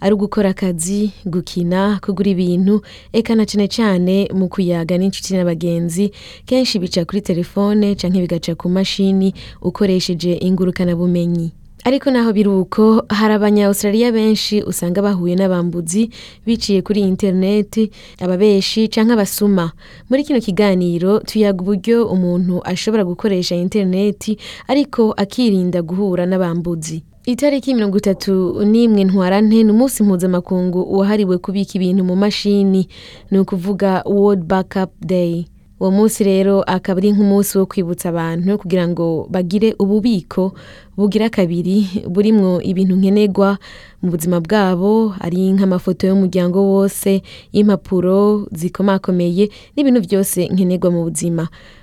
ari ugukora akazi gukina kugura ibintu eka na cyane cyane mu kuyaga n'inshuti na bagenzi kenshi bica kuri telefone cyangwa bigaca ku mashini ukoresheje ingurukanabumenyi Ariko naho biri uko hari abanyawustraliya benshi usanga bahuye n'abambuzi biciye kuri interineti ababeshi cyangwa abasuma muri kino kiganiro tuyaga uburyo umuntu ashobora gukoresha interineti ariko akirinda guhura n'abambuzi itariki mirongo itatu n'imwe ntwarante ni umunsi mpuzamakungu wahariwe kubika ibintu mu mashini ni ukuvuga world backup day uwo munsi rero akaba ari nk'umunsi wo kwibutsa abantu kugira ngo bagire ububiko bugira kabiri burimwo ibintu nkenerwa mu buzima bwabo ari nk'amafoto y'umuryango wose y'impapuro zikomakomeye n'ibintu byose nkenerwa mu buzima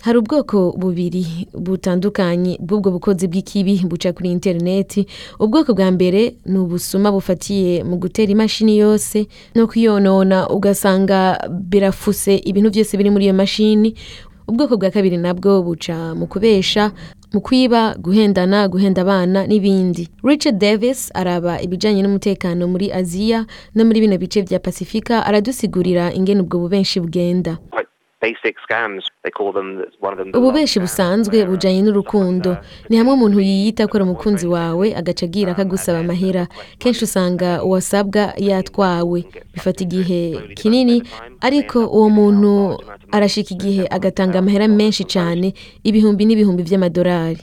hari ubwoko bubiri butandukanye bw'ubwo bukozi bw'ikibi buca kuri interineti ubwoko bwa mbere ni ubusuma bufatiye mu gutera imashini yose no kuyonona ugasanga birafuse ibintu byose biri muri iyo mashini ubwoko bwa kabiri nabwo buca mu kubesha mu kwiba guhendana guhenda abana n'ibindi Richard Davis araba ibijyanye n'umutekano muri aziya no muri bino bice bya pasifika aradusigurira ingene ubwo bubenshi bugenda ububeshi busanzwe bujyanye n'urukundo ni hamwe umuntu yiyita akora umukunzi wawe agaca agira akagusaba ah, amahera kenshi usanga uwasabwa yatwawe bifata igihe kinini ariko uwo muntu arashika igihe agatanga amahera menshi cyane ibihumbi n'ibihumbi by'amadolari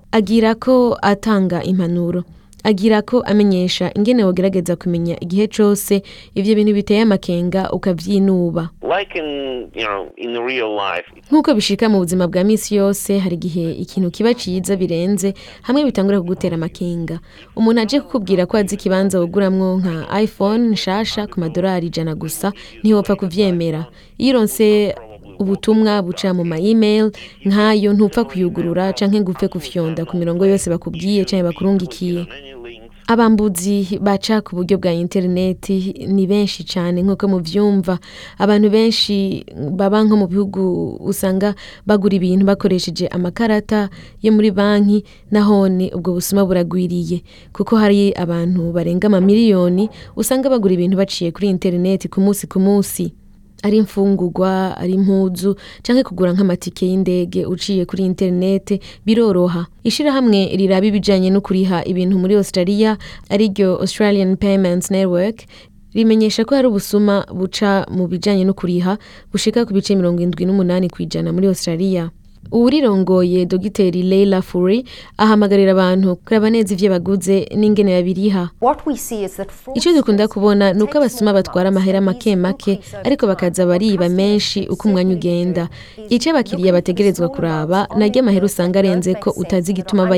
agira ko atanga impanuro agira ko amenyesha ingene wogerageza kumenya igihe cyose ivyo bintu biteye amakenga ukabyinuba nk'uko bishika mu buzima bwa misi yose hari igihe ikintu kiba ciza birenze hamwe bitangura kugutera amakenga umuntu aje kukubwira ko azi ikibanza uguramwo nka iphone nshasha ku madorari ijana gusa ntiwopfa kubyemera iyo uronse ubutumwa buca mu ma email nkayo ntupfa kuyugurura canke gupfe kufyonda ku mirongo yose bakubwiye canke bakurungikiye abambuzi baca ku buryo bwa interineti ni benshi cyane nk'uko mubyumva abantu benshi baba nko mu bihugu usanga bagura ibintu bakoresheje amakarata yo muri banki nahone ubwo busuma buragwiriye kuko hari abantu barenga amamiliyoni usanga bagura ibintu baciye kuri interineti ku munsi ku munsi ari imfungurwa ari impuzu cyangwa kugura nk'amatike y'indege uciye kuri interinete biroroha ishirahamwe riraba ibijyanye no kuriha ibintu muri australia ariryo australian payments network rimenyesha ko hari ubusuma buca mu bijyanye no kuriha bushika ku bice mirongo indwi n'umunani kw'ijana muri australia Urirongoye dogiteri Leila Furi ahamagarira abantu kuraba neza ivyo baguze n'ingene babiriha Icyo dukunda kubona ni uko abasuma batwara amahera make make ariko bakaza bariba menshi uko umwanya ugenda ico abakiriya bategerezwa kuraba naryo amahera usanga arenzeko utazi igituma aba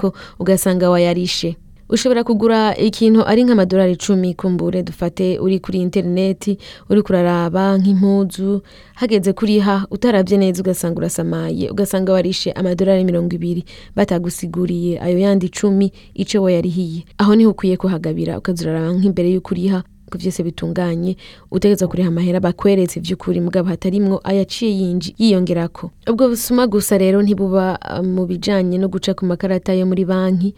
ko ugasanga wayarishe ushobora kugura ikintu ari nk'amadolari icumi kumbure dufate uri kuri interineti uri kuraraba nk'impuzu hageze kuriha utarabye neza ugasanga urasamaye ugasanga warishe amadolari mirongo ibiri batagusiguriye ayo yandi icumi icyo we yarihiye aho niho ukwiye kuhagabira ukazuraraba nk'imbere y'uko uriha ko byose bitunganye utegeza kuriha amahera bakweretse iby'ukuri mugabo hatarimwo ayaciye yinji ko. ubwo busuma gusa rero ntibuba ah, mu bijanye no guca ku makarata yo muri banki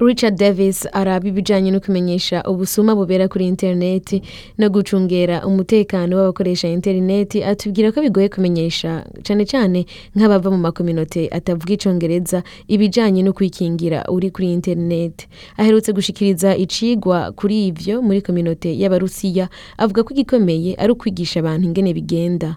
Richard Davis araba ibijyanye no kumenyesha ubusuma bubera kuri interineti no gucungera umutekano w'abakoresha interineti atubwira ko bigoye kumenyesha cyane cyane nk'abava mu makominote atavuga icyongereza ibijyanye no kwikingira uri kuri interineti aherutse gushikiriza icigwa kuri ivyo muri kominote y'abarusiya avuga ko igikomeye ari ukwigisha abantu ingene bigenda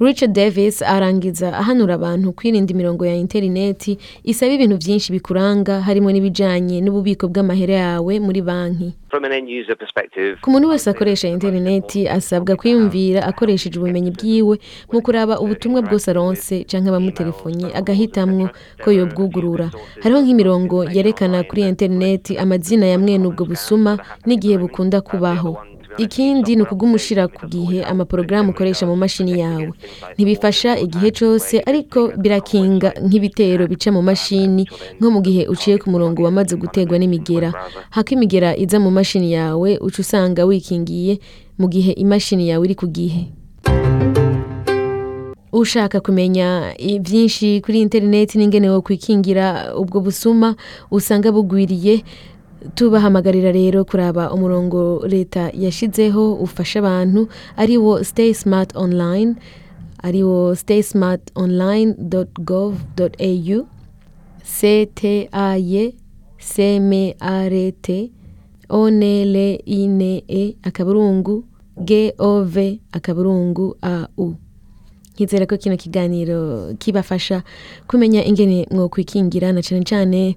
Richard Davis arangiza ahanura abantu kwirinda imirongo ya interineti isaba ibintu byinshi bikuranga harimo n'ibijyanye n'ububiko bw'amahera yawe muri banki ku muntu wese akoresha interineti asabwa kwiyumvira akoresheje ubumenyi bwiwe mu kuraba ubutumwa bwose aronse cyangwa abamutelefonye agahitamwo ko yobwugurura hariho nk'imirongo yerekana kuri interineti amazina ya mwene ubwo busuma n'igihe bukunda kubaho ikindi ni ukugumushira ku gihe amaporogaramu ukoresha mu mashini yawe ntibifasha igihe cyose ariko birakinga nk'ibitero bica mu mashini nko mu gihe uciye ku murongo wamaze gutegwa n'imigera hako imigera iza mu mashini yawe uca usanga wikingiye mu gihe imashini yawe iri ku gihe ushaka kumenya byinshi kuri interineti n'ingene wo kwikingira ubwo busuma usanga bugwiriye tubahamagarira rero kuraba umurongo leta yashyizeho ufasha abantu ari wo stay smart online ari wo stay smart online gov au ctaye cmart onle ine akaburungu gov akaburungu au nkizera ko kino kiganiro kibafasha kumenya ingene mwokwikingira na cyane cyane